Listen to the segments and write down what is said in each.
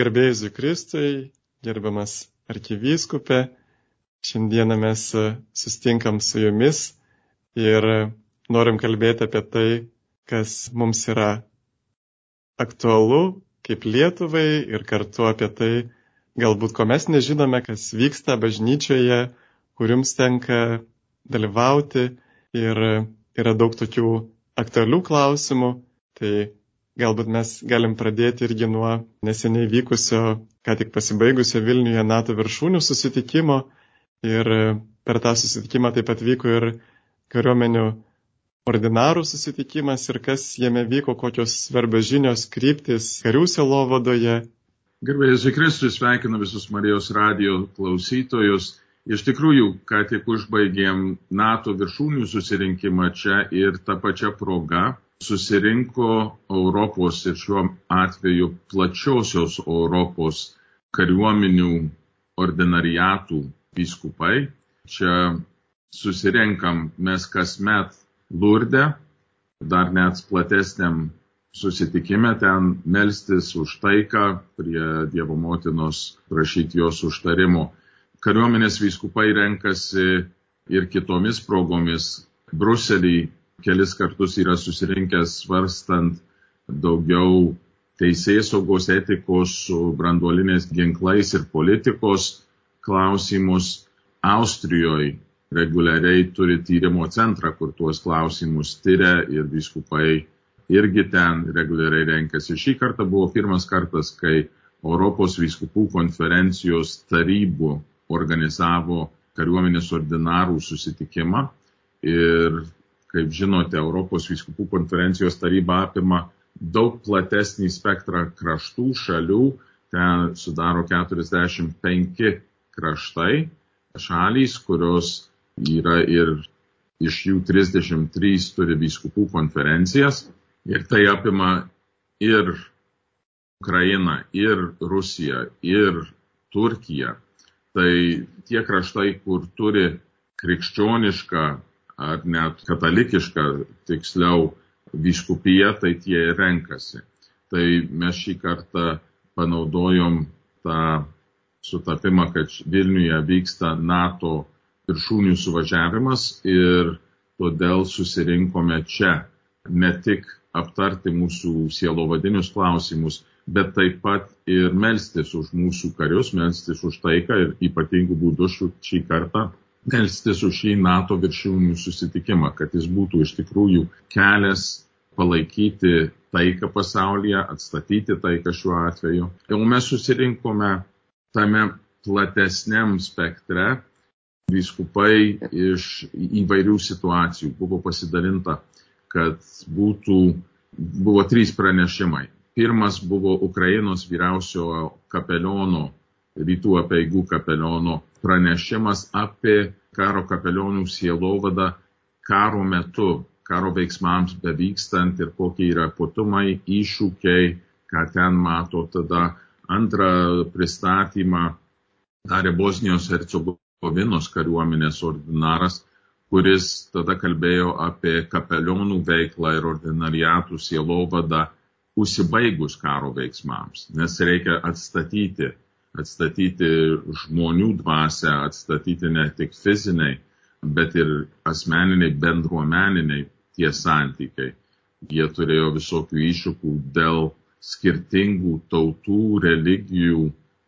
Garbėjus Kristui, gerbiamas arkivyskupė, šiandieną mes sustinkam su jumis ir norim kalbėti apie tai, kas mums yra aktualu kaip Lietuvai ir kartu apie tai, galbūt ko mes nežinome, kas vyksta bažnyčioje, kur jums tenka dalyvauti ir yra daug tokių aktualių klausimų. Tai Galbūt mes galim pradėti irgi nuo neseniai vykusio, ką tik pasibaigusio Vilniuje NATO viršūnių susitikimo. Ir per tą susitikimą taip pat vyko ir kariuomenių ordinarų susitikimas ir kas jame vyko, kokios svarbios žinios kryptis karių selovadoje. Gerbėjus Kristus sveikinu visus Marijos radio klausytojus. Iš tikrųjų, ką tik užbaigėm NATO viršūnių susirinkimą čia ir tą pačią progą susirinko Europos ir šiuo atveju plačiosios Europos kariuomenių ordinariatų vyskupai. Čia susirenkam mes kasmet Lurde, dar net platesniam susitikime ten melstis už taiką prie Dievo motinos prašyti jos užtarimo. Kariuomenės vyskupai renkasi ir kitomis progomis Bruselį kelis kartus yra susirinkęs svarstant daugiau teisės saugos etikos su branduoliniais ginklais ir politikos klausimus. Austrijoje reguliariai turi tyrimo centrą, kur tuos klausimus tyria ir viskupai irgi ten reguliariai renkasi. Šį kartą buvo pirmas kartas, kai Europos viskupų konferencijos tarybų organizavo kariuomenės ordinarų susitikimą ir Kaip žinote, Europos vyskupų konferencijos taryba apima daug platesnį spektrą kraštų, šalių. Ten sudaro 45 kraštai, šalys, kurios yra ir iš jų 33 turi vyskupų konferencijas. Ir tai apima ir Ukrainą, ir Rusiją, ir Turkiją. Tai tie kraštai, kur turi krikščionišką ar net katalikišką, tiksliau, vyskupiją, tai tie ir renkasi. Tai mes šį kartą panaudojom tą sutapimą, kad Vilniuje vyksta NATO viršūnių suvažiavimas ir todėl susirinkome čia ne tik aptarti mūsų sielovadinius klausimus, bet taip pat ir melstis už mūsų karius, melstis už taiką ir ypatingų būdų šį kartą melstis už šį NATO viršūnių susitikimą, kad jis būtų iš tikrųjų kelias palaikyti taiką pasaulyje, atstatyti taiką šiuo atveju. Ir mes susirinkome tame platesniam spektre vyskupai iš įvairių situacijų. Buvo pasidalinta, kad būtų, buvo trys pranešimai. Pirmas buvo Ukrainos vyriausiojo kapeliono, rytų apieigų kapeliono pranešimas apie karo kapelionų sielovadą karo metu, karo veiksmams bevykstant ir kokie yra putumai, iššūkiai, ką ten mato. Tada antrą pristatymą darė Bosnijos Hercegovinos kariuomenės ordinaras, kuris tada kalbėjo apie kapelionų veiklą ir ordinariatų sielovadą užsibaigus karo veiksmams, nes reikia atstatyti atstatyti žmonių dvasę, atstatyti ne tik fiziniai, bet ir asmeniniai, bendruomeniniai tie santykiai. Jie turėjo visokių iššūkų dėl skirtingų tautų, religijų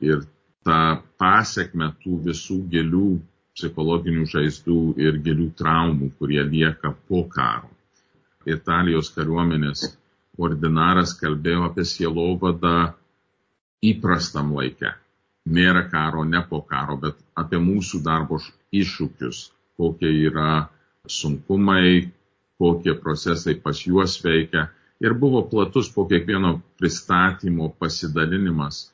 ir tą pasiekme tų visų gilių psichologinių žaizdų ir gilių traumų, kurie lieka po karo. Italijos kariuomenės ordinaras kalbėjo apie sielovadą įprastam laikę nėra karo, ne po karo, bet apie mūsų darbo iššūkius, kokie yra sunkumai, kokie procesai pas juos veikia. Ir buvo platus po kiekvieno pristatymo pasidalinimas,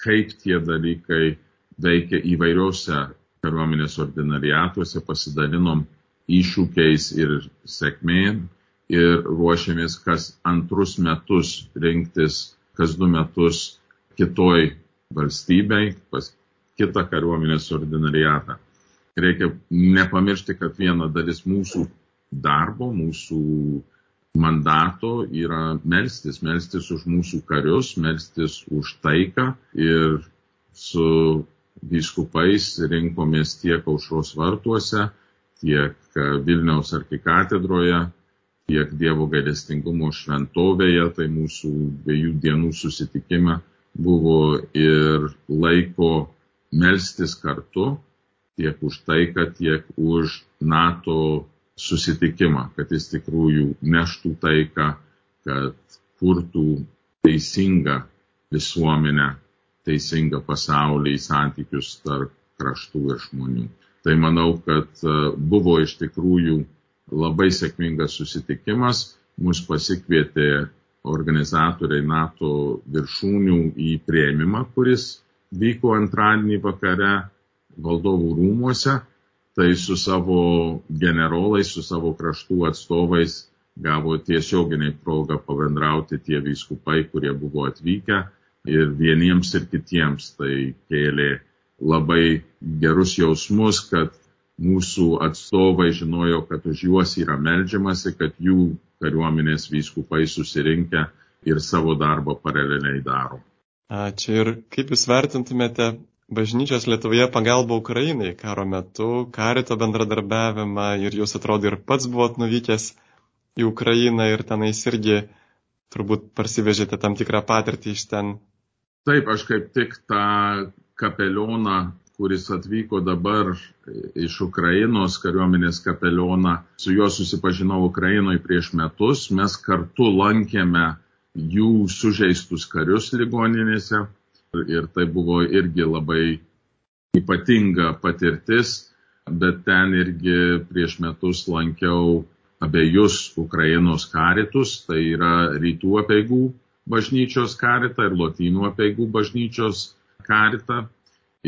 kaip tie dalykai veikia įvairiuose kariuomenės ordinariatuose, pasidalinom iššūkiais ir sėkmėm ir ruošiamės kas antrus metus rinktis, kas du metus kitoj valstybei, pas kitą kariuomenės ordinariatą. Reikia nepamiršti, kad viena dalis mūsų darbo, mūsų mandato yra melstis, melstis už mūsų karius, melstis už taiką ir su vyskupais rinkomės tiek aušros vartuose, tiek Vilniaus arkikatedroje, tiek Dievo gailestingumo šventovėje, tai mūsų dviejų dienų susitikime buvo ir laiko melstis kartu tiek už taiką, tiek už NATO susitikimą, kad jis tikrųjų neštų taiką, kad kurtų teisingą visuomenę, teisingą pasaulį, santykius tarp kraštų ir žmonių. Tai manau, kad e, buvo iš tikrųjų labai sėkmingas susitikimas. Mus pasikvietė organizatoriai NATO viršūnių į prieimimą, kuris vyko antradienį vakare valdovų rūmuose. Tai su savo generolais, su savo kraštų atstovais gavo tiesioginiai progą pabendrauti tie vyskupai, kurie buvo atvykę ir vieniems ir kitiems. Tai kėlė labai gerus jausmus, kad mūsų atstovai žinojo, kad už juos yra melžiamasi, kad jų kariuomenės vyskupai susirinkę ir savo darbą paraleliai daro. Ačiū ir kaip Jūs vertintumėte bažnyčios Lietuvoje pagalba Ukrainai karo metu, karito bendradarbiavimą ir jūs atrodo ir pats buvot nuvykęs į Ukrainą ir tenais irgi turbūt parsivežėte tam tikrą patirtį iš ten. Taip, aš kaip tik tą kapelioną, kuris atvyko dabar iš Ukrainos kariuomenės kapelioną, su juo susipažinau Ukrainoje prieš metus, mes kartu lankėme jų sužeistus karius ligoninėse. Ir tai buvo irgi labai ypatinga patirtis, bet ten irgi prieš metus lankiau abiejus Ukrainos karitus, tai yra rytų apieigų bažnyčios karitą ir lotynų apieigų bažnyčios karitą.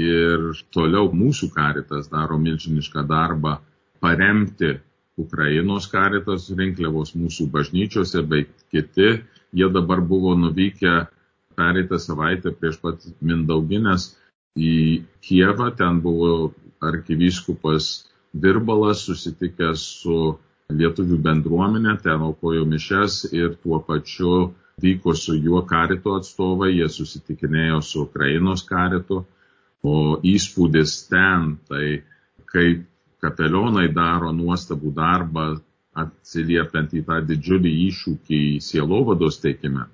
Ir toliau mūsų karitas daro milžinišką darbą paremti Ukrainos karitas rinkliavos mūsų bažnyčiose, bei kiti. Jie dabar buvo nuvykę pereitą savaitę prieš pat Mindauginės į Kievą, ten buvo arkivyskupas Virbalas susitikęs su lietuvių bendruomenė, ten aukojo mišes ir tuo pačiu vyko su juo karito atstovai, jie susitikinėjo su Ukrainos karitu, o įspūdis ten, tai kaip kapelionai daro nuostabų darbą atsiliepiant į tą didžiulį iššūkį sielovados teikime,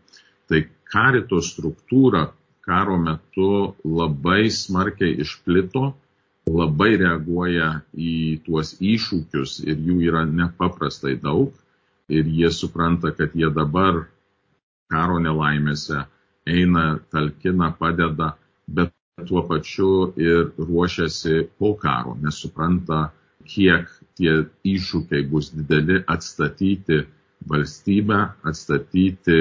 tai karito struktūra karo metu labai smarkiai išplito, labai reaguoja į tuos iššūkius ir jų yra nepaprastai daug ir jie supranta, kad jie dabar karo nelaimėse eina, talkina, padeda, bet tuo pačiu ir ruošiasi po karo, nes supranta, kiek tie iššūkiai bus dideli atstatyti valstybę, atstatyti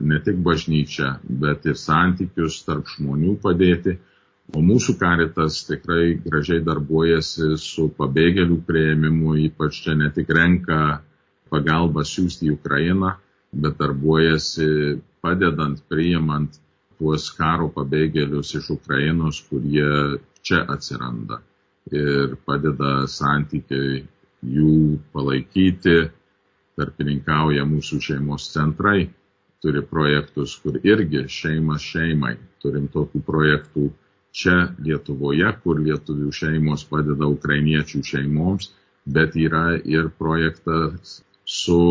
ne tik bažnyčią, bet ir santykius tarp žmonių padėti. O mūsų karitas tikrai gražiai darbuojasi su pabėgėlių prieimimu, ypač čia ne tik renka pagalbą siūsti į Ukrainą, bet darbuojasi padedant, priimant tuos karo pabėgėlius iš Ukrainos, kurie čia atsiranda ir padeda santykiai jų palaikyti, tarpininkauja mūsų šeimos centrai turi projektus, kur irgi šeimas šeimai. Turim tokių projektų čia Lietuvoje, kur lietuvių šeimos padeda ukrainiečių šeimoms, bet yra ir projektas su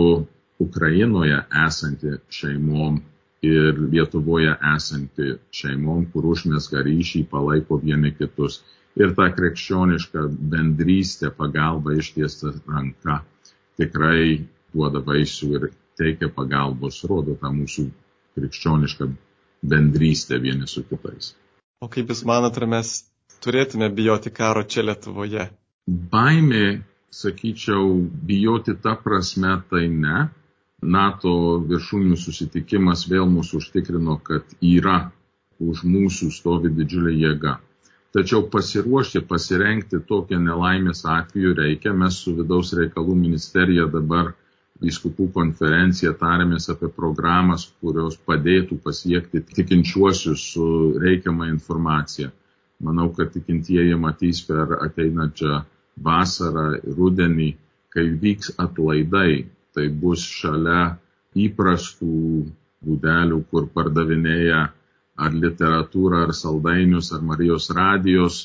Ukrainoje esanti šeimom ir Lietuvoje esanti šeimom, kur užmesga ryšį, palaiko vieni kitus. Ir ta krikščioniška bendrystė, pagalba ištiesta ranka tikrai duoda vaisių ir teikia pagalbos, rodo tą mūsų krikščionišką bendrystę vieni su kitais. O kaip Jūs manote, ar mes turėtume bijoti karo čia Lietuvoje? Baimė, sakyčiau, bijoti tą prasme tai ne. NATO viršūnių susitikimas vėl mūsų užtikrino, kad yra už mūsų stovi didžiulė jėga. Tačiau pasiruošti, pasirenkti tokią nelaimės atveju reikia. Mes su vidaus reikalų ministerija dabar vyskupų konferencija tarėmės apie programas, kurios padėtų pasiekti tikinčiuosius su reikiama informacija. Manau, kad tikintieji matys per ateinančią vasarą, rudenį, kai vyks atlaidai, tai bus šalia įprastų būdelių, kur pardavinėja ar literatūrą, ar saldainius, ar Marijos radijos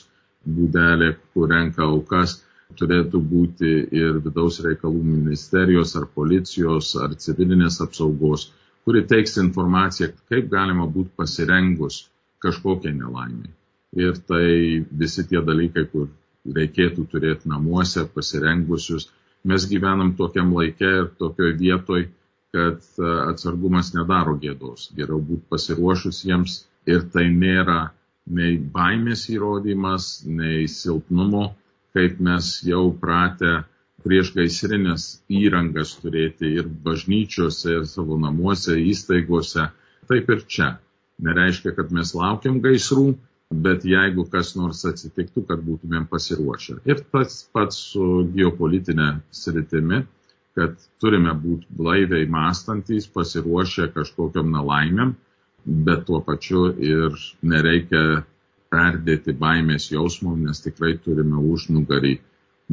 būdelė, kur renka aukas, turėtų būti ir vidaus reikalų ministerijos, ar policijos, ar civilinės apsaugos, kuri teiks informaciją, kaip galima būti pasirengus kažkokiai nelaimiai. Ir tai visi tie dalykai, kur reikėtų turėti namuose pasirengusius. Mes gyvenam tokiam laikė ir tokioj vietoj, kad e, atsargumas nedaro gėdos. Geriau būti pasiruošus jiems ir tai nėra nei baimės įrodymas, nei silpnumo, kaip mes jau pratę prieš gaisrinės įrangas turėti ir bažnyčiose, ir savo namuose, įstaigose. Taip ir čia. Nereiškia, kad mes laukiam gaisrų, bet jeigu kas nors atsitiktų, kad būtumėm pasiruošę. Ir tas pats su geopolitinė sritimi kad turime būti blaiviai mąstantys, pasiruošę kažkokiam nelaimėm, bet tuo pačiu ir nereikia perdėti baimės jausmų, nes tikrai turime užnugarį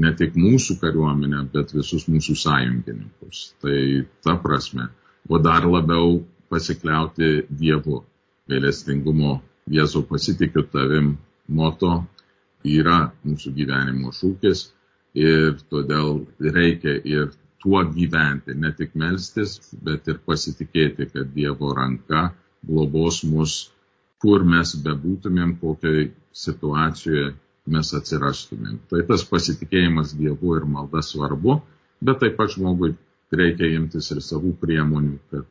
ne tik mūsų kariuomenę, bet visus mūsų sąjungininkus. Tai ta prasme, o dar labiau pasikliauti Dievu. Gailestingumo Jėzau pasitikiu tavim moto yra mūsų gyvenimo šūkis ir todėl reikia ir tuo gyventi, ne tik melstis, bet ir pasitikėti, kad Dievo ranka globos mus, kur mes bebūtumėm, kokiai situacijoje mes atsirastumėm. Tai tas pasitikėjimas Dievu ir malda svarbu, bet taip pat žmogui reikia imtis ir savų priemonių, kad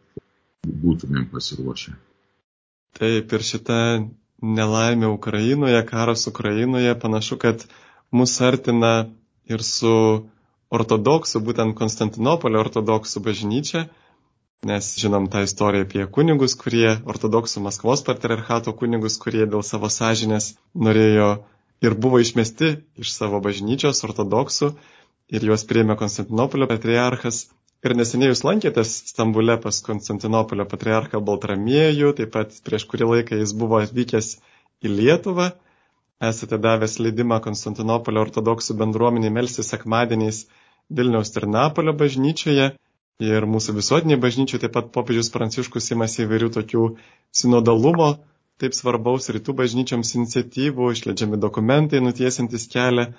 būtumėm pasiruošę. Taip ir šita nelaimė Ukrainoje, karas Ukrainoje panašu, kad mus artina ir su ortodoksų, būtent Konstantinopolio ortodoksų bažnyčia, nes žinom tą istoriją apie kunigus, kurie, ortodoksų Maskvos patriarchato kunigus, kurie dėl savo sąžinės norėjo ir buvo išmesti iš savo bažnyčios ortodoksų ir juos priėmė Konstantinopolio patriarchas. Ir neseniai jūs lankėtės Stambule pas Konstantinopolio patriarchą Baltramiejų, taip pat prieš kurį laiką jis buvo atvykęs į Lietuvą. Esate davęs leidimą Konstantinopolio ortodoksų bendruomeniai melsti sekmadieniais Vilniaus ir Napolio bažnyčioje ir mūsų visuotiniai bažnyčiai taip pat popiežius Pranciškus imasi įvairių tokių sinodalumo, taip svarbaus rytų bažnyčioms iniciatyvų, išleidžiami dokumentai nutiesintis kelią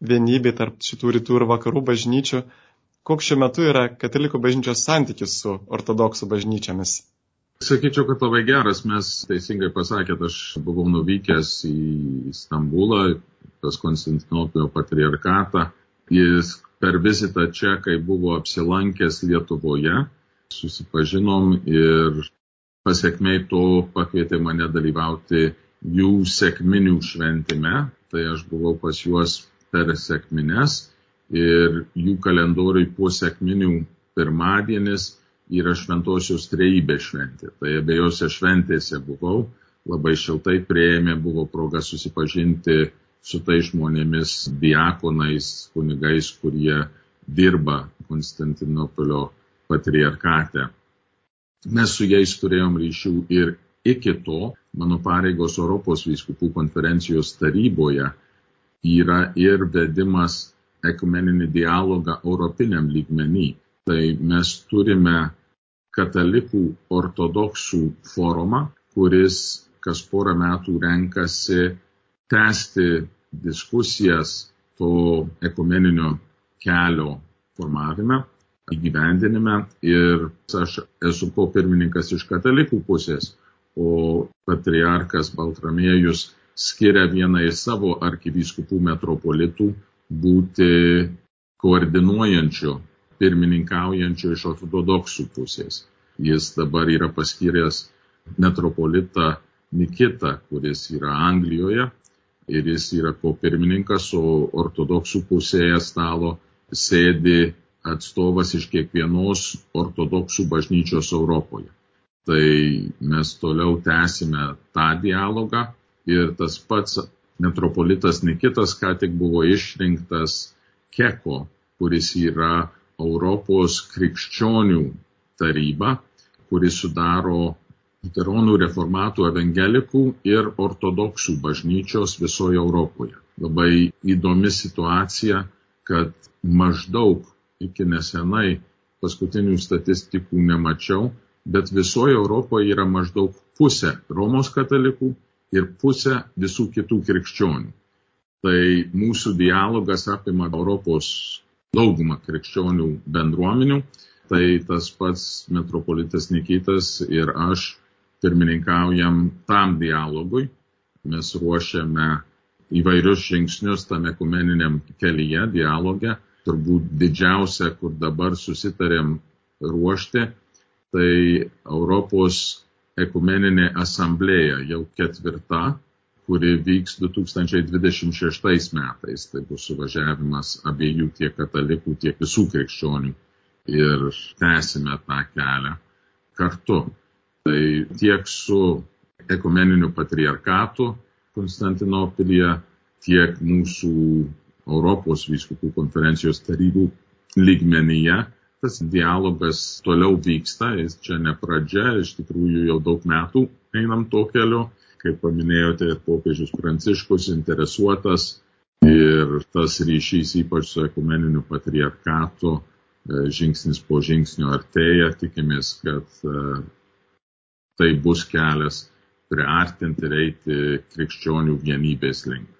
vienybė tarp šitų rytų ir vakarų bažnyčių. Koks šiuo metu yra katalikų bažnyčios santykis su ortodoksų bažnyčiamis? Sakyčiau, kad labai geras, mes teisingai pasakėt, aš buvau nuvykęs į Stambulą, pas Konstantinopolio patriarkatą. Jis per vizitą čia, kai buvo apsilankęs Lietuvoje, susipažinom ir pasiekmei to pakvietė mane dalyvauti jų sėkminių šventime. Tai aš buvau pas juos per sėkmines ir jų kalendoriui po sėkminių pirmadienis yra šventosios trejybės šventė. Tai abiejose šventėse buvau, labai šiltai prieėmė, buvo proga susipažinti su tai žmonėmis, diakonais, kunigais, kurie dirba Konstantinopolio patriarkate. Mes su jais turėjom ryšių ir iki to mano pareigos Europos vyskupų konferencijos taryboje yra ir vedimas ekumeninį dialogą europiniam lygmenį. Tai mes turime katalikų ortodoksų forumą, kuris kas porą metų renkasi tęsti diskusijas to ekumeninio kelio formavime, įgyvendinime ir aš esu popirmininkas iš katalikų pusės, o patriarkas Baltramiejus skiria vieną iš savo arkivyskupų metropolitų būti koordinuojančiu, pirmininkaujančiu iš ortodoksų pusės. Jis dabar yra paskyręs metropolitą Nikitą, kuris yra Anglijoje ir jis yra kopirmininkas, o ortodoksų pusėje stalo sėdi atstovas iš kiekvienos ortodoksų bažnyčios Europoje. Tai mes toliau tęsime tą dialogą ir tas pats metropolitas Nikitas ką tik buvo išrinktas Keko, kuris yra Europos krikščionių taryba, kuris sudaro liuteronų, reformatų, evangelikų ir ortodoksų bažnyčios visoje Europoje. Labai įdomi situacija, kad maždaug iki nesenai paskutinių statistikų nemačiau, bet visoje Europoje yra maždaug pusė Romos katalikų ir pusė visų kitų krikščionių. Tai mūsų dialogas apima Europos daugumą krikščionių bendruomenių. Tai tas pats metropolitas Nikitas ir aš pirmininkaujam tam dialogui. Mes ruošiame įvairius žingsnius tame kumeniniam kelyje, dialoge. Turbūt didžiausia, kur dabar susitarėm ruošti, tai Europos ekumeninė asamblėja jau ketvirta, kuri vyks 2026 metais. Tai bus suvažiavimas abiejų tiek katalikų, tiek visų krikščionių. Ir tęsime tą kelią kartu. Tai tiek su ekumeniniu patriarkatu Konstantinopilyje, tiek mūsų Europos vyskupų konferencijos tarybų lygmenyje tas dialogas toliau vyksta, jis čia ne pradžia, iš tikrųjų jau daug metų einam to keliu, kaip paminėjote, ir popiežius Pranciškus interesuotas ir tas ryšys ypač su ekumeniniu patriarchatu e, žingsnis po žingsnio artėja, tikimės, kad e, tai bus kelias priartinti ir eiti krikščionių vienybės link.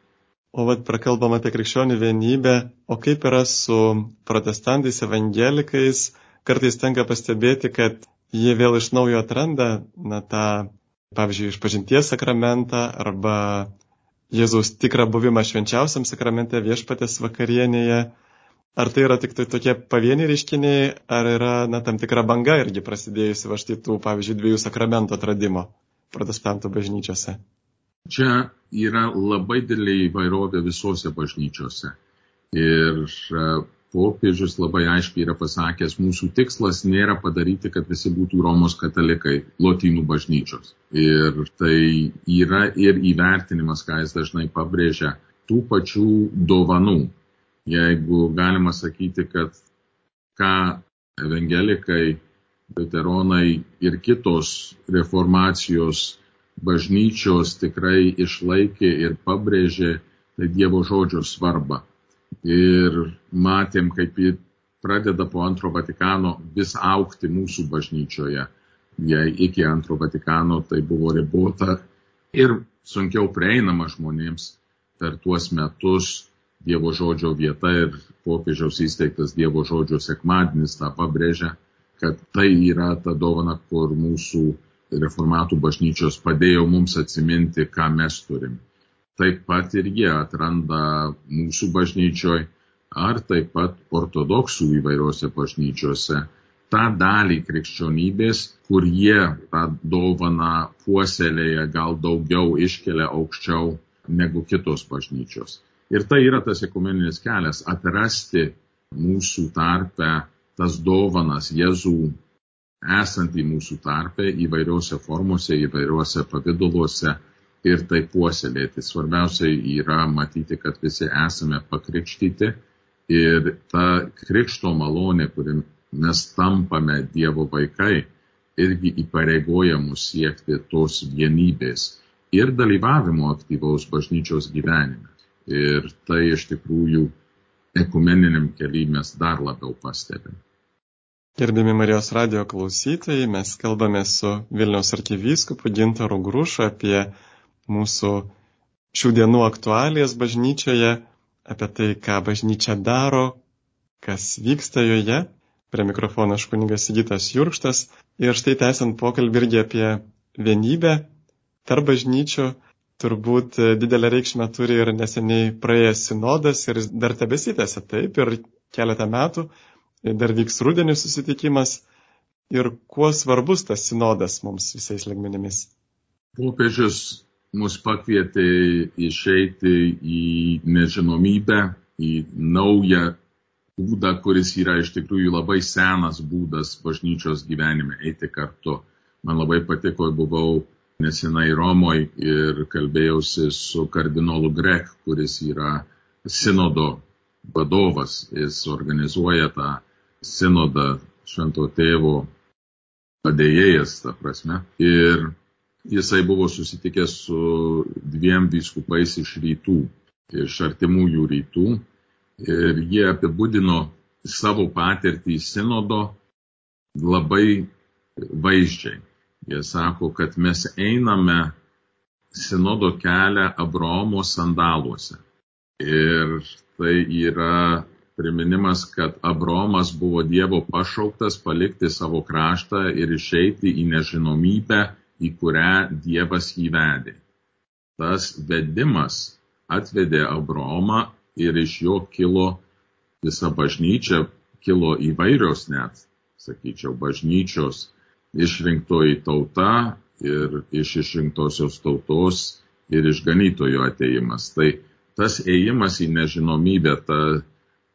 O vad prakalbam apie krikščionių vienybę, o kaip yra su protestantais, evangelikais, kartais tenka pastebėti, kad jie vėl iš naujo atranda, na, tą, pavyzdžiui, išpažinties sakramentą arba Jėzaus tikrą buvimą švenčiausiam sakramente viešpatės vakarienėje. Ar tai yra tik tai tokie pavieniai reiškiniai, ar yra, na, tam tikra banga irgi prasidėjusi va štai tų, pavyzdžiui, dviejų sakramentų atradimo protestantų bažnyčiose? Čia yra labai didelė įvairovė visose bažnyčiose. Ir e, popiežius labai aiškiai yra pasakęs, mūsų tikslas nėra padaryti, kad visi būtų Romos katalikai, lotynų bažnyčios. Ir tai yra ir įvertinimas, ką jis dažnai pabrėžia, tų pačių dovanų. Jeigu galima sakyti, kad ką evangelikai, veteronai ir kitos reformacijos bažnyčios tikrai išlaikė ir pabrėžė tai Dievo žodžio svarbą. Ir matėm, kaip ji pradeda po antro Vatikano vis aukti mūsų bažnyčioje. Jei iki antro Vatikano tai buvo ribota ir sunkiau prieinama žmonėms per tuos metus Dievo žodžio vieta ir popiežiaus įsteigtas Dievo žodžio sekmadienis tą pabrėžia, kad tai yra ta dovana, kur mūsų reformatų bažnyčios padėjo mums atsiminti, ką mes turim. Taip pat ir jie atranda mūsų bažnyčioj ar taip pat ortodoksų įvairiuose bažnyčiose tą dalį krikščionybės, kur jie tą dovaną puoselėja gal daugiau iškelia aukščiau negu kitos bažnyčios. Ir tai yra tas ekumeninis kelias - atrasti mūsų tarpę tas dovanas Jėzų esantį mūsų tarpe įvairiuose formose, įvairiuose pavydaluose ir tai puoselėti. Svarbiausia yra matyti, kad visi esame pakrikštyti ir ta krikšto malonė, kuri mes tampame Dievo vaikai, irgi įpareigoja mus siekti tos vienybės ir dalyvavimo aktyvaus bažnyčios gyvenime. Ir tai iš tikrųjų ekumeniniam keliui mes dar labiau pastebime. Gerbimi Marijos radio klausytojai, mes kalbame su Vilniaus arkivyskupu Gintaru Grušu apie mūsų šių dienų aktualijas bažnyčioje, apie tai, ką bažnyčia daro, kas vyksta joje. Prie mikrofono aš kuningas Sigitas Jurkštas. Ir štai tęsiant pokalbį irgi apie vienybę tarp bažnyčių, turbūt didelę reikšmę turi ir neseniai praėjęs sinodas ir dar tebesitęsia taip ir keletą metų dar vyks rudenį susitikimas ir kuo svarbus tas sinodas mums visais lygmenimis. Popiežius mus pakvietė išeiti į nežinomybę, į naują būdą, kuris yra iš tikrųjų labai senas būdas bažnyčios gyvenime eiti kartu. Man labai patiko, buvau nesenai Romoje ir kalbėjausi su kardinolu Grek, kuris yra sinodo vadovas. Jis organizuoja tą sinodą švento tėvo padėjėjas, ta prasme. Ir jisai buvo susitikęs su dviem vyskupais iš rytų, iš artimųjų rytų. Ir jie apibūdino savo patirtį sinodo labai vaizdžiai. Jie sako, kad mes einame sinodo kelią Abraomo sandaluose. Ir tai yra priminimas, kad Abromas buvo Dievo pašauktas palikti savo kraštą ir išeiti į nežinomybę, į kurią Dievas jį vedė. Tas vedimas atvedė Abromą ir iš jo kilo visa bažnyčia, kilo įvairios net, sakyčiau, bažnyčios išrinktoji tauta ir iš išrinktosios tautos ir išganytojo ateimas. Tai tas ėjimas į nežinomybę, ta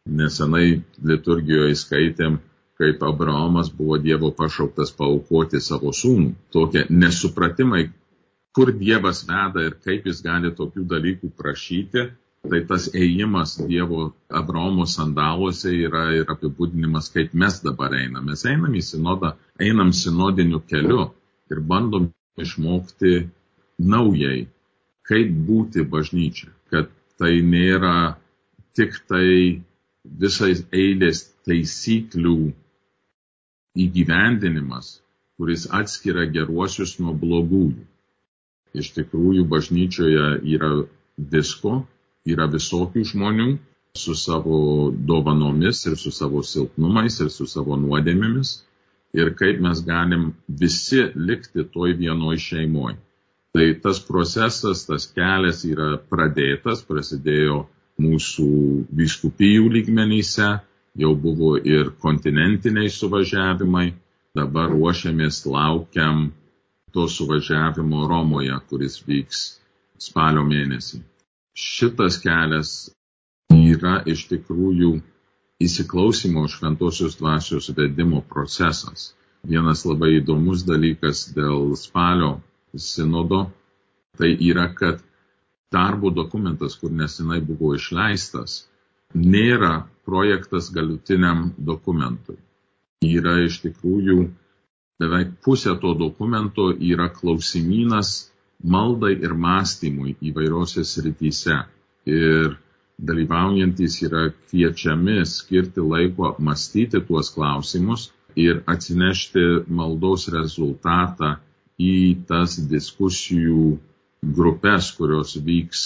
Nesenai liturgijoje skaitėm, kaip Abraomas buvo Dievo pašauktas paukoti savo sūnų. Tokie nesupratimai, kur Dievas veda ir kaip jis gali tokių dalykų prašyti, tai tas ėjimas Dievo Abraomo sandaluose yra ir apibūdinimas, kaip mes dabar einame. Mes einam į sinodą, einam sinodiniu keliu ir bandom išmokti naujai, kaip būti bažnyčia, kad tai nėra tik tai visais eilės taisyklių įgyvendinimas, kuris atskiria geruosius nuo blogųjų. Iš tikrųjų, bažnyčioje yra visko, yra visokių žmonių su savo dovanomis ir su savo silpnumais ir su savo nuodėmėmis ir kaip mes galim visi likti toj vienoj šeimoje. Tai tas procesas, tas kelias yra pradėtas, prasidėjo mūsų vyskupijų lygmenyse, jau buvo ir kontinentiniai suvažiavimai, dabar ruošiamės, laukiam to suvažiavimo Romoje, kuris vyks spalio mėnesį. Šitas kelias yra iš tikrųjų įsiklausimo šventosios dvasios vedimo procesas. Vienas labai įdomus dalykas dėl spalio sinodo, tai yra, kad darbo dokumentas, kur nesenai buvo išleistas, nėra projektas galutiniam dokumentui. Yra iš tikrųjų beveik pusė to dokumento yra klausimynas maldai ir mąstymui įvairiose srityse. Ir dalyvaujantis yra kviečiami skirti laiko apmastyti tuos klausimus ir atsinešti maldos rezultatą į tas diskusijų grupės, kurios vyks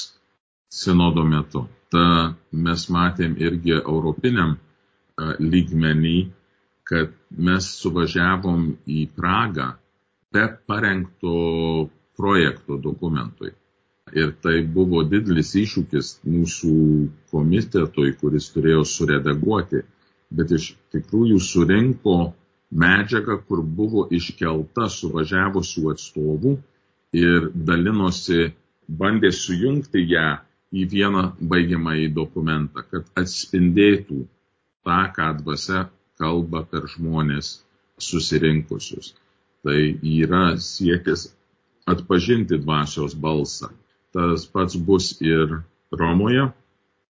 sinodo metu. Ta mes matėm irgi europiniam lygmenį, kad mes suvažiavom į Pragą be parengto projekto dokumentui. Ir tai buvo didelis iššūkis mūsų komitetui, kuris turėjo suredaguoti, bet iš tikrųjų surinko medžiagą, kur buvo iškelta suvažiavusių atstovų ir dalinosi, bandė sujungti ją į vieną baigiamąjį dokumentą, kad atspindėtų tą, ką dvasia kalba per žmonės susirinkusius. Tai yra siekis atpažinti dvasios balsą. Tas pats bus ir Romoje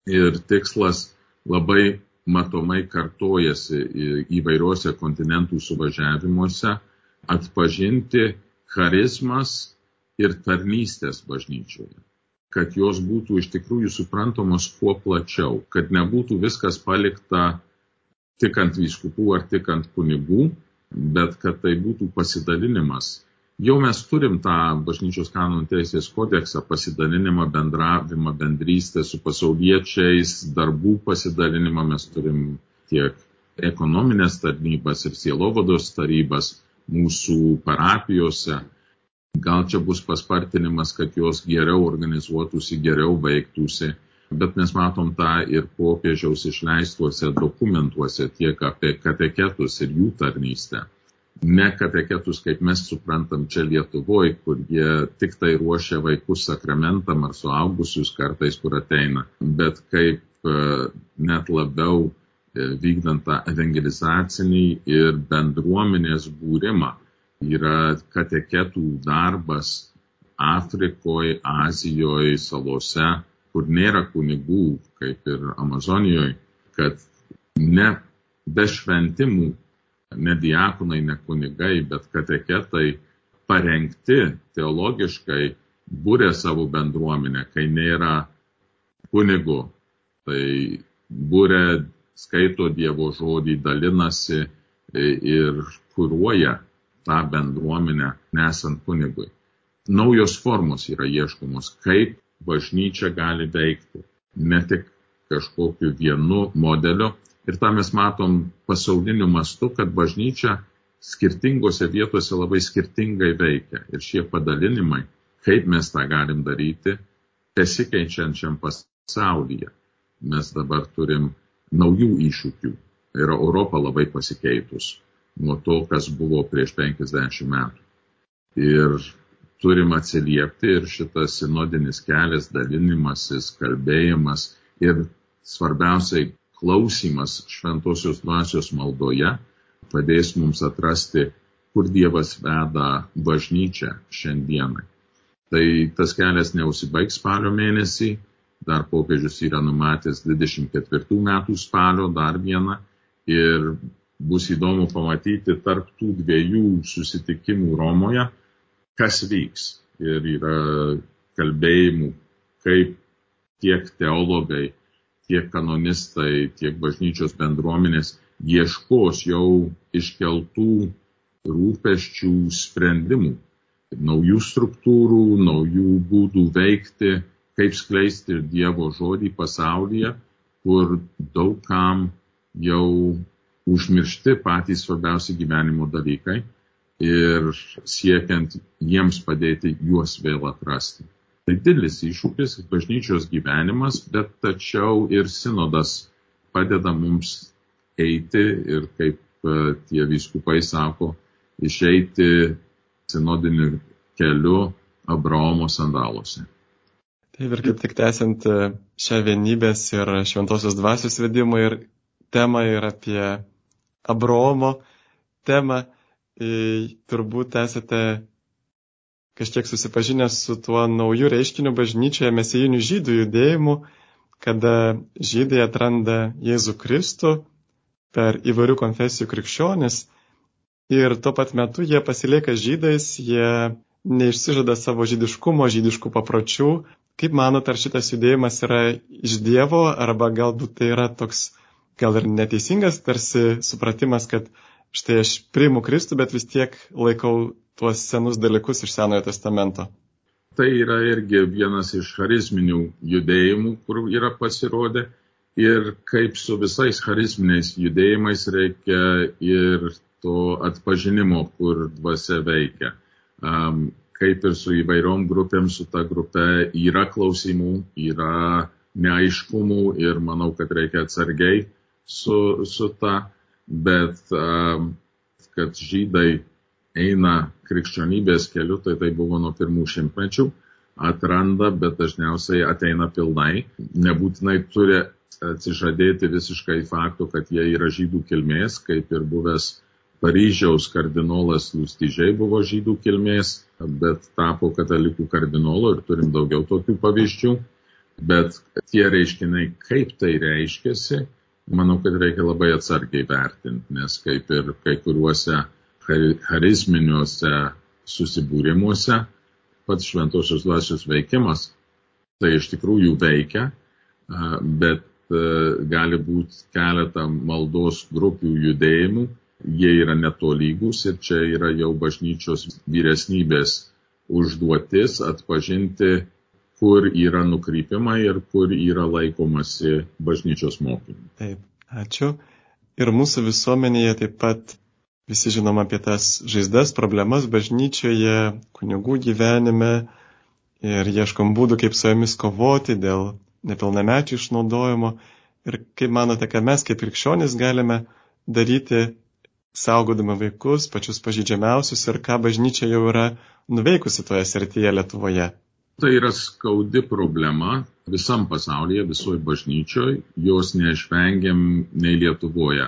ir tikslas labai matomai kartojasi įvairiuose kontinentų suvažiavimuose atpažinti charizmas ir tarnystės bažnyčioje, kad jos būtų iš tikrųjų suprantamos kuo plačiau, kad nebūtų viskas palikta tik ant vyskupų ar tik ant kunigų, bet kad tai būtų pasidalinimas. Jau mes turim tą bažnyčios kanonų teisės kodeksą, pasidalinimą, bendravimą, bendrystę su pasauliečiais, darbų pasidalinimą, mes turim tiek ekonominės tarnybas ir sielovados tarybas mūsų parapijose Gal čia bus paspartinimas, kad jos geriau organizuotųsi, geriau veiktųsi, bet mes matom tą ir popiežiaus išleistuose dokumentuose tiek apie kateketus ir jų tarnystę. Ne kateketus, kaip mes suprantam čia Lietuvoje, kur jie tik tai ruošia vaikus sakramentam ar suaugusius kartais, kur ateina, bet kaip e, net labiau e, vykdant tą evangelizacinį ir bendruomenės būrimą yra kateketų darbas Afrikoje, Azijoje, salose, kur nėra kunigų, kaip ir Amazonijoje, kad ne be šventimų, ne diakonai, ne kunigai, bet kateketai parengti teologiškai būrė savo bendruomenę, kai nėra kunigų. Tai būrė skaito Dievo žodį, dalinasi ir kūruoja tą bendruomenę nesant kunigui. Naujos formos yra ieškomos, kaip bažnyčia gali veikti, ne tik kažkokiu vienu modeliu. Ir tą mes matom pasauliniu mastu, kad bažnyčia skirtingose vietose labai skirtingai veikia. Ir šie padalinimai, kaip mes tą galim daryti, besikeičiančiam pasaulyje. Mes dabar turim naujų iššūkių. Ir Europa labai pasikeitus nuo to, kas buvo prieš 50 metų. Ir turim atsiliepti ir šitas sinodinis kelias, dalinimasis, kalbėjimas ir svarbiausiai klausimas šventosios dvasios maldoje padės mums atrasti, kur Dievas veda bažnyčią šiandienai. Tai tas kelias neužsibaigs spalio mėnesį, dar popiežius yra numatęs 24 metų spalio dar vieną ir bus įdomu pamatyti tarp tų dviejų susitikimų Romoje, kas vyks. Ir yra kalbėjimų, kaip tiek teologai, tiek kanonistai, tiek bažnyčios bendruomenės ieškos jau iškeltų rūpeščių sprendimų, naujų struktūrų, naujų būdų veikti, kaip skleisti Dievo žodį pasaulyje, kur daugam jau užmiršti patys svarbiausi gyvenimo dalykai ir siekiant jiems padėti juos vėl atrasti. Tai didelis iššūkis, bažnyčios gyvenimas, bet tačiau ir sinodas padeda mums eiti ir kaip e, tie vyskupai sako, išeiti sinodiniu keliu Abraomo sandaluose. Taip ir kaip tik tęsiant e, šią vienybės ir šventosios dvasios vedimą ir temą ir apie Abraomo temą, turbūt esate kažkiek susipažinę su tuo nauju reiškiniu bažnyčioje mesijinių žydų judėjimu, kada žydai atranda Jėzų Kristų per įvairių konfesijų krikščionis ir tuo pat metu jie pasilieka žydais, jie neišsižada savo žydiškumo, žydiškų papročių. Kaip manot, ar šitas judėjimas yra iš Dievo, arba galbūt tai yra toks gal ir neteisingas tarsi supratimas, kad štai aš priimu Kristų, bet vis tiek laikau tuos senus dalykus iš Senojo testamento. Tai yra irgi vienas iš charizminių judėjimų, kur yra pasirodę. Ir kaip su visais charizminiais judėjimais reikia ir to atpažinimo, kur dvasia veikia. Um, kaip ir su įvairiom grupėm, su ta grupė yra klausimų, yra neaiškumų ir manau, kad reikia atsargiai su, su ta, bet um, kad žydai eina krikščionybės keliu, tai tai buvo nuo pirmų šimtmečių, atranda, bet dažniausiai ateina pilnai, nebūtinai turi atsižadėti visiškai faktų, kad jie yra žydų kilmės, kaip ir buvęs Paryžiaus kardinolas Lustyžiai buvo žydų kilmės, bet tapo katalikų kardinolu ir turim daugiau tokių pavyzdžių. Bet tie reiškiniai, kaip tai reiškiasi, manau, kad reikia labai atsargiai vertinti, nes kaip ir kai kuriuose charizminiuose susibūrimuose pats šventosios dvasios veikimas tai iš tikrųjų veikia, bet gali būti keletą maldos grupių judėjimų, jie yra netolygus ir čia yra jau bažnyčios vyresnybės užduotis atpažinti kur yra nukrypimai ir kur yra laikomasi bažnyčios mokymų. Taip, ačiū. Ir mūsų visuomenėje taip pat visi žinom apie tas žaizdas, problemas bažnyčioje, kunigų gyvenime ir ieškom būdų, kaip su jomis kovoti dėl nepilnamečių išnaudojimo. Ir kaip manote, ką mes kaip krikščionys galime daryti, saugodami vaikus, pačius pažydžiamiausius ir ką bažnyčia jau yra nuveikusi toje srityje Lietuvoje? Tai yra skaudi problema visam pasaulyje, visoje bažnyčioje, jos neišvengiam nei Lietuvoje.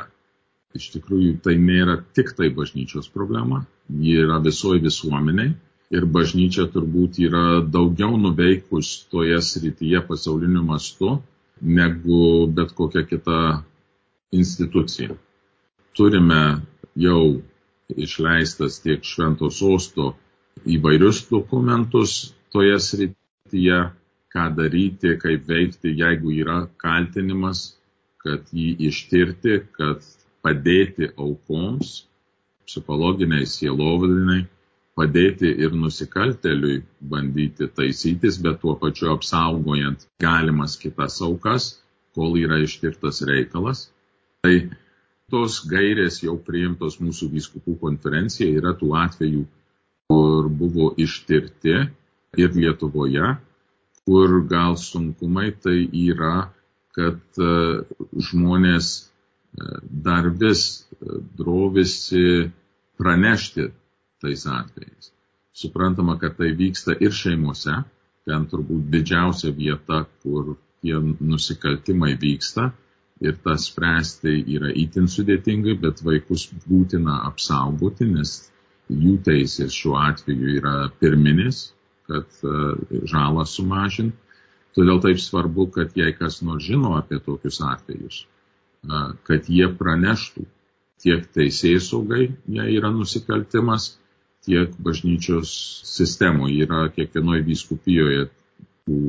Iš tikrųjų, tai nėra tik tai bažnyčios problema, ji yra visoje visuomeniai ir bažnyčia turbūt yra daugiau nuveikus toje srityje pasauliniu mastu negu bet kokia kita institucija. Turime jau išleistas tiek švento sosto įvairius dokumentus, toje srityje, ką daryti, kaip veikti, jeigu yra kaltinimas, kad jį ištirti, kad padėti aukoms, psichologiniai, sielovadiniai, padėti ir nusikalteliui bandyti taisytis, bet tuo pačiu apsaugojant galimas kitas aukas, kol yra ištirtas reikalas. Tai tos gairės jau priimtos mūsų vyskupų konferencija yra tų atvejų, kur buvo ištirti ir Lietuvoje, kur gal sunkumai tai yra, kad e, žmonės e, dar vis e, drovisi pranešti tais atvejais. Suprantama, kad tai vyksta ir šeimose, ten turbūt didžiausia vieta, kur tie nusikaltimai vyksta ir tas spręsti yra itin sudėtingai, bet vaikus būtina apsaugoti, nes jų teisės šiuo atveju yra pirminis, kad uh, žalą sumažinti. Todėl taip svarbu, kad jei kas nors žino apie tokius atvejus, uh, kad jie praneštų tiek teisėjai saugai, jei yra nusikaltimas, tiek bažnyčios sistemoje yra kiekvienoje vyskupijoje tų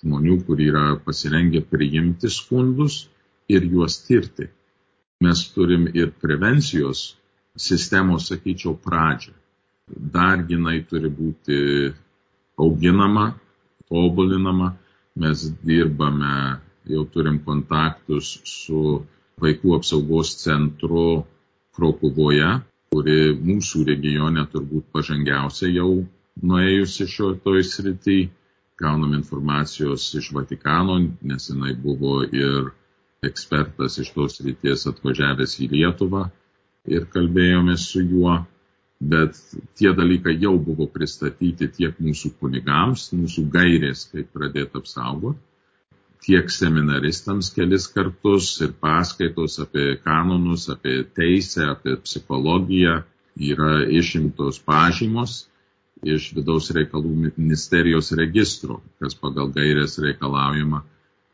žmonių, kur yra pasirengę priimti skundus ir juos tirti. Mes turim ir prevencijos sistemos, sakyčiau, pradžią. Dar jinai turi būti auginama, tobulinama. Mes dirbame, jau turim kontaktus su vaikų apsaugos centru Krokuvoje, kuri mūsų regione turbūt pažangiausia jau nuėjusi šio toj srity. Gaunam informacijos iš Vatikano, nes jinai buvo ir ekspertas iš tos ryties atvažiavęs į Lietuvą ir kalbėjomės su juo, bet tie dalykai jau buvo pristatyti tiek mūsų kunigams, mūsų gairės, kaip pradėti apsaugoti tiek seminaristams kelis kartus ir paskaitos apie kanonus, apie teisę, apie psichologiją yra išimtos pažymos iš vidaus reikalų ministerijos registrų, kas pagal gairės reikalaujama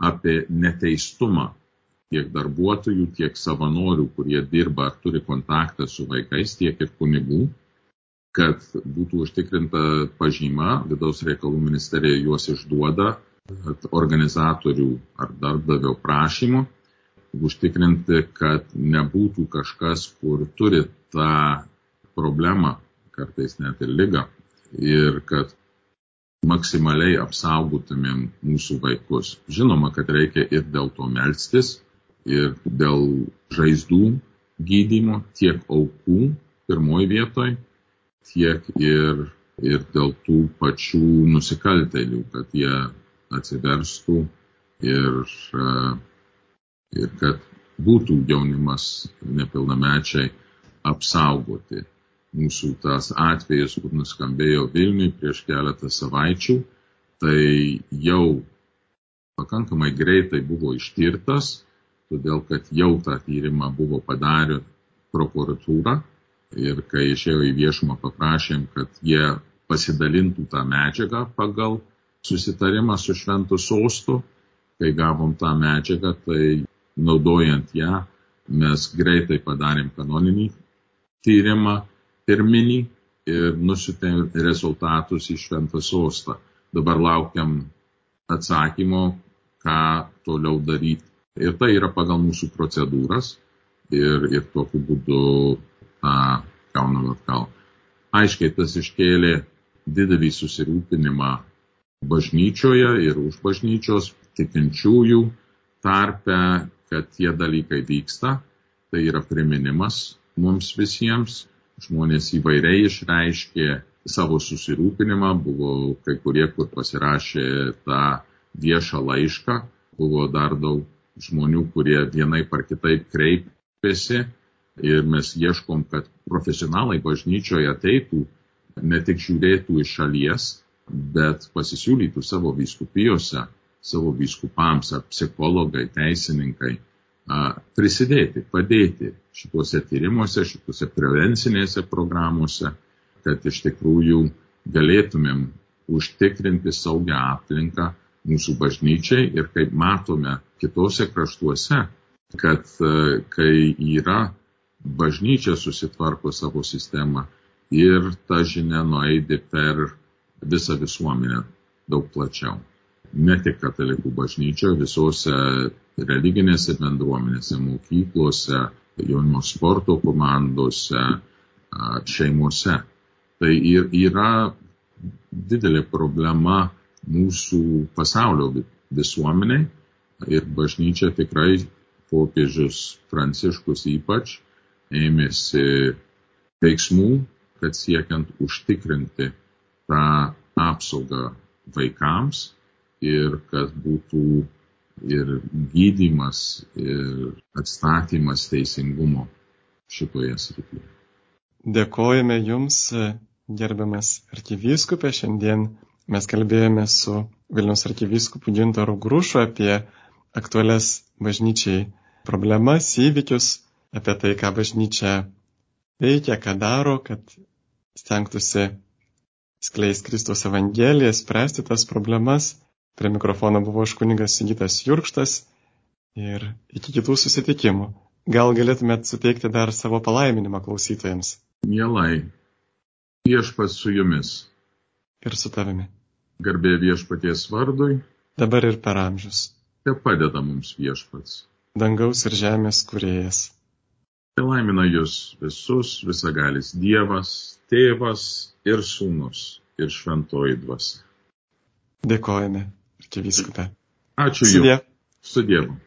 apie neteistumą tiek darbuotojų, tiek savanorių, kurie dirba ar turi kontaktą su vaikais, tiek ir kunigų, kad būtų užtikrinta pažyma, vidaus reikalų ministerija juos išduoda organizatorių ar darbdavio prašymu, užtikrinti, kad nebūtų kažkas, kur turi tą problemą, kartais net ir lygą, ir kad maksimaliai apsaugotumėm mūsų vaikus. Žinoma, kad reikia ir dėl to melstis, ir dėl žaizdų gydymo, tiek aukų pirmoji vietoj, tiek ir, ir dėl tų pačių nusikaltelių, kad jie atsiverstų ir, e, ir kad būtų jaunimas nepilnamečiai apsaugoti. Mūsų tas atvejas, kur nuskambėjo Vilniui prieš keletą savaičių, tai jau pakankamai greitai buvo ištirtas, todėl kad jau tą tyrimą buvo padarę prokuratūra ir kai išėjo į viešumą paprašėm, kad jie pasidalintų tą medžiagą pagal susitarimą su šventu sostu, kai gavom tą medžiagą, tai naudojant ją mes greitai padarėm kanoninį tyrimą pirminį ir nusitėm rezultatus į šventą sostą. Dabar laukiam atsakymo, ką toliau daryti. Ir tai yra pagal mūsų procedūras ir, ir tokiu būdu tą gaunam atgal. Aiškiai tas iškėlė didelį susirūpinimą bažnyčioje ir už bažnyčios tikinčiųjų tarpe, kad tie dalykai vyksta. Tai yra priminimas mums visiems. Žmonės įvairiai išreiškė savo susirūpinimą, buvo kai kurie, kur pasirašė tą viešą laišką, buvo dar daug žmonių, kurie vienai par kitaip kreipėsi ir mes ieškom, kad profesionalai bažnyčioje ateitų, ne tik žiūrėtų iš šalies, bet pasisiūlytų savo vyskupijose, savo vyskupams ar psichologai, teisininkai prisidėti, padėti šituose tyrimuose, šituose prevencinėse programuose, kad iš tikrųjų galėtumėm užtikrinti saugią aplinką mūsų bažnyčiai. Ir kaip matome kitose kraštuose, kad kai yra bažnyčia susitvarko savo sistemą ir ta žinia nueidė per visą visuomenę daug plačiau. Ne tik katalikų bažnyčioje, visose religinėse bendruomenėse, mokyklose, jaunimo sporto komandose, šeimose. Tai yra didelė problema mūsų pasaulio visuomeniai ir bažnyčia tikrai popiežius Pranciškus ypač ėmėsi veiksmų, kad siekiant užtikrinti tą apsaugą vaikams ir kad būtų ir gydimas, ir atstatymas teisingumo šitoje srityje. Dėkojame Jums, gerbiamas arkivyskupė. Šiandien mes kalbėjome su Vilnius arkivyskupu Gintaru Grušu apie aktualias bažnyčiai problemas, įvykius, apie tai, ką bažnyčia veikia, ką daro, kad stengtųsi skleis Kristos Evangeliją, spręsti tas problemas. Prie mikrofono buvo aš kunigas Sigitas Jurkštas ir iki kitų susitikimų. Gal galėtumėt suteikti dar savo palaiminimą klausytojams? Mielai, viešpas su jumis. Ir su tavimi. Garbė viešpaties vardui. Dabar ir per amžius. Te padeda mums viešpats. Dangaus ir žemės kuriejas. Te laimina jūs visus visagalis Dievas, Tėvas ir Sūnus ir Šventoji Dvasia. Dėkojame, arkivyskupė. Ačiū Jums. Su Dievu.